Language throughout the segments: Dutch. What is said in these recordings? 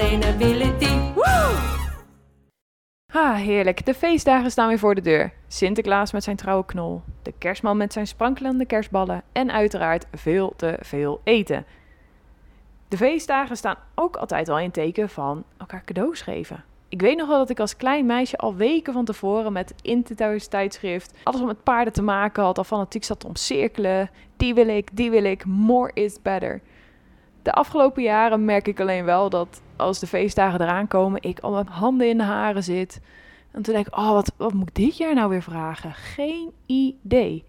sustainability. Woo! Ha, heerlijk. De feestdagen staan weer voor de deur. Sinterklaas met zijn trouwe knol, de kerstman met zijn sprankelende kerstballen en uiteraard veel te veel eten. De feestdagen staan ook altijd al in teken van elkaar cadeaus geven. Ik weet nog wel dat ik als klein meisje al weken van tevoren met Interthuis tijdschrift alles om met paarden te maken had, al fanatiek zat te omcirkelen. Die wil ik, die wil ik, more is better. De afgelopen jaren merk ik alleen wel dat als de feestdagen eraan komen, ik al met handen in de haren zit. En toen denk ik, oh, wat, wat moet ik dit jaar nou weer vragen? Geen idee.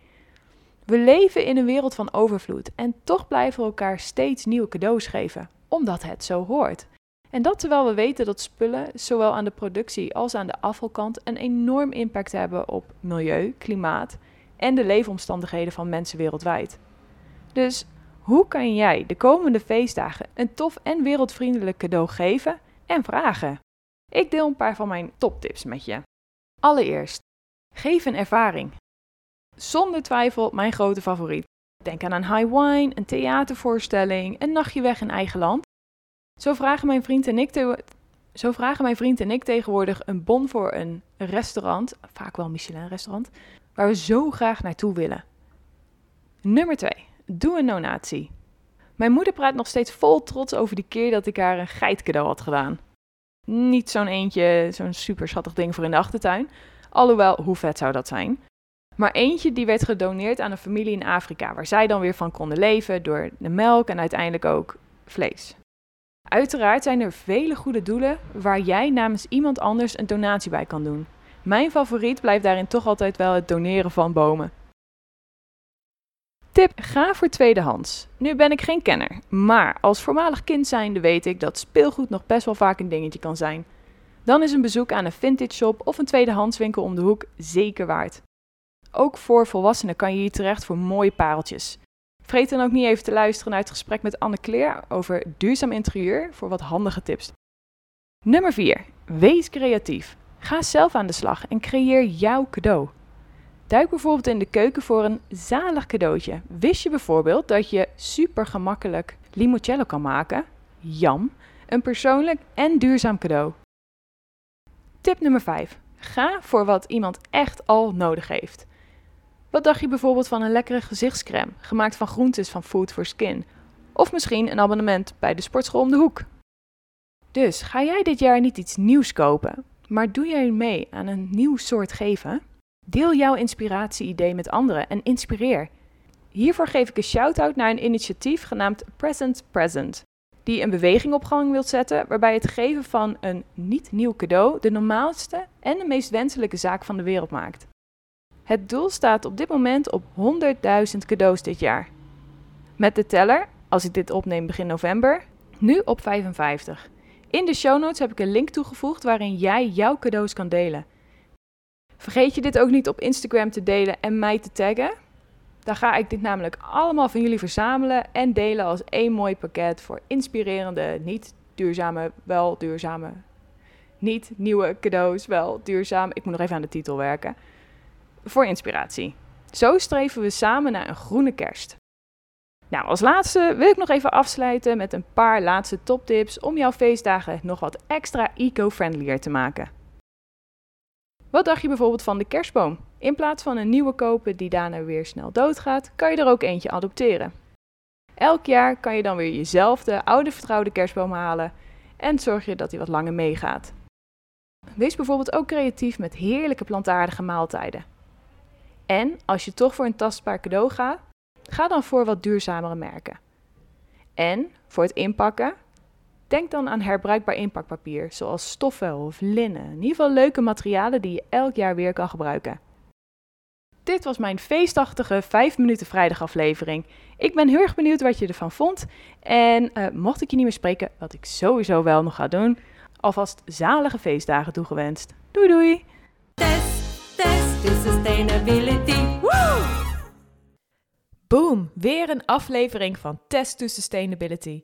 We leven in een wereld van overvloed en toch blijven we elkaar steeds nieuwe cadeaus geven, omdat het zo hoort. En dat terwijl we weten dat spullen, zowel aan de productie als aan de afvalkant, een enorm impact hebben op milieu, klimaat en de leefomstandigheden van mensen wereldwijd. Dus hoe kan jij de komende feestdagen een tof en wereldvriendelijk cadeau geven en vragen? Ik deel een paar van mijn toptips met je. Allereerst, geef een ervaring. Zonder twijfel mijn grote favoriet. Denk aan een high wine, een theatervoorstelling, een nachtje weg in eigen land. Zo vragen mijn vriend en ik, zo vragen mijn vriend en ik tegenwoordig een bon voor een restaurant, vaak wel Michelin-restaurant, waar we zo graag naartoe willen. Nummer 2. Doe een donatie. Mijn moeder praat nog steeds vol trots over die keer dat ik haar een geit had gedaan. Niet zo'n eentje, zo'n super schattig ding voor in de achtertuin. Alhoewel, hoe vet zou dat zijn? Maar eentje die werd gedoneerd aan een familie in Afrika, waar zij dan weer van konden leven door de melk en uiteindelijk ook vlees. Uiteraard zijn er vele goede doelen waar jij namens iemand anders een donatie bij kan doen. Mijn favoriet blijft daarin toch altijd wel het doneren van bomen. Tip: ga voor tweedehands. Nu ben ik geen kenner, maar als voormalig kind zijnde weet ik dat speelgoed nog best wel vaak een dingetje kan zijn. Dan is een bezoek aan een vintage shop of een tweedehandswinkel om de hoek zeker waard. Ook voor volwassenen kan je hier terecht voor mooie pareltjes. Vergeet dan ook niet even te luisteren naar het gesprek met Anne Claire over duurzaam interieur voor wat handige tips. Nummer 4. Wees creatief. Ga zelf aan de slag en creëer jouw cadeau. Duik bijvoorbeeld in de keuken voor een zalig cadeautje. Wist je bijvoorbeeld dat je super gemakkelijk limoncello kan maken? Jam, een persoonlijk en duurzaam cadeau. Tip nummer 5. Ga voor wat iemand echt al nodig heeft. Wat dacht je bijvoorbeeld van een lekkere gezichtscrème, gemaakt van groentes van Food for Skin? Of misschien een abonnement bij de sportschool om de hoek? Dus ga jij dit jaar niet iets nieuws kopen, maar doe jij mee aan een nieuw soort geven? Deel jouw inspiratie-idee met anderen en inspireer. Hiervoor geef ik een shout-out naar een initiatief genaamd Present Present, die een beweging op gang wil zetten waarbij het geven van een niet nieuw cadeau de normaalste en de meest wenselijke zaak van de wereld maakt. Het doel staat op dit moment op 100.000 cadeaus dit jaar. Met de teller, als ik dit opneem begin november, nu op 55. In de show notes heb ik een link toegevoegd waarin jij jouw cadeaus kan delen. Vergeet je dit ook niet op Instagram te delen en mij te taggen. Dan ga ik dit namelijk allemaal van jullie verzamelen en delen als één mooi pakket voor inspirerende, niet duurzame, wel duurzame, niet nieuwe cadeaus, wel duurzaam. Ik moet nog even aan de titel werken. Voor inspiratie. Zo streven we samen naar een groene kerst. Nou, als laatste wil ik nog even afsluiten met een paar laatste toptips om jouw feestdagen nog wat extra eco-friendlier te maken. Wat dacht je bijvoorbeeld van de kerstboom? In plaats van een nieuwe kopen die daarna weer snel doodgaat, kan je er ook eentje adopteren. Elk jaar kan je dan weer jezelfde oude vertrouwde kerstboom halen en zorg je dat hij wat langer meegaat. Wees bijvoorbeeld ook creatief met heerlijke plantaardige maaltijden. En als je toch voor een tastbaar cadeau gaat, ga dan voor wat duurzamere merken. En voor het inpakken, denk dan aan herbruikbaar inpakpapier, zoals stoffen of linnen. In ieder geval leuke materialen die je elk jaar weer kan gebruiken. Dit was mijn feestachtige 5 minuten vrijdag aflevering. Ik ben heel erg benieuwd wat je ervan vond. En eh, mocht ik je niet meer spreken, wat ik sowieso wel nog ga doen, alvast zalige feestdagen toegewenst. Doei doei! Test, test to sustainability. Woo! Boom, weer een aflevering van Test to Sustainability.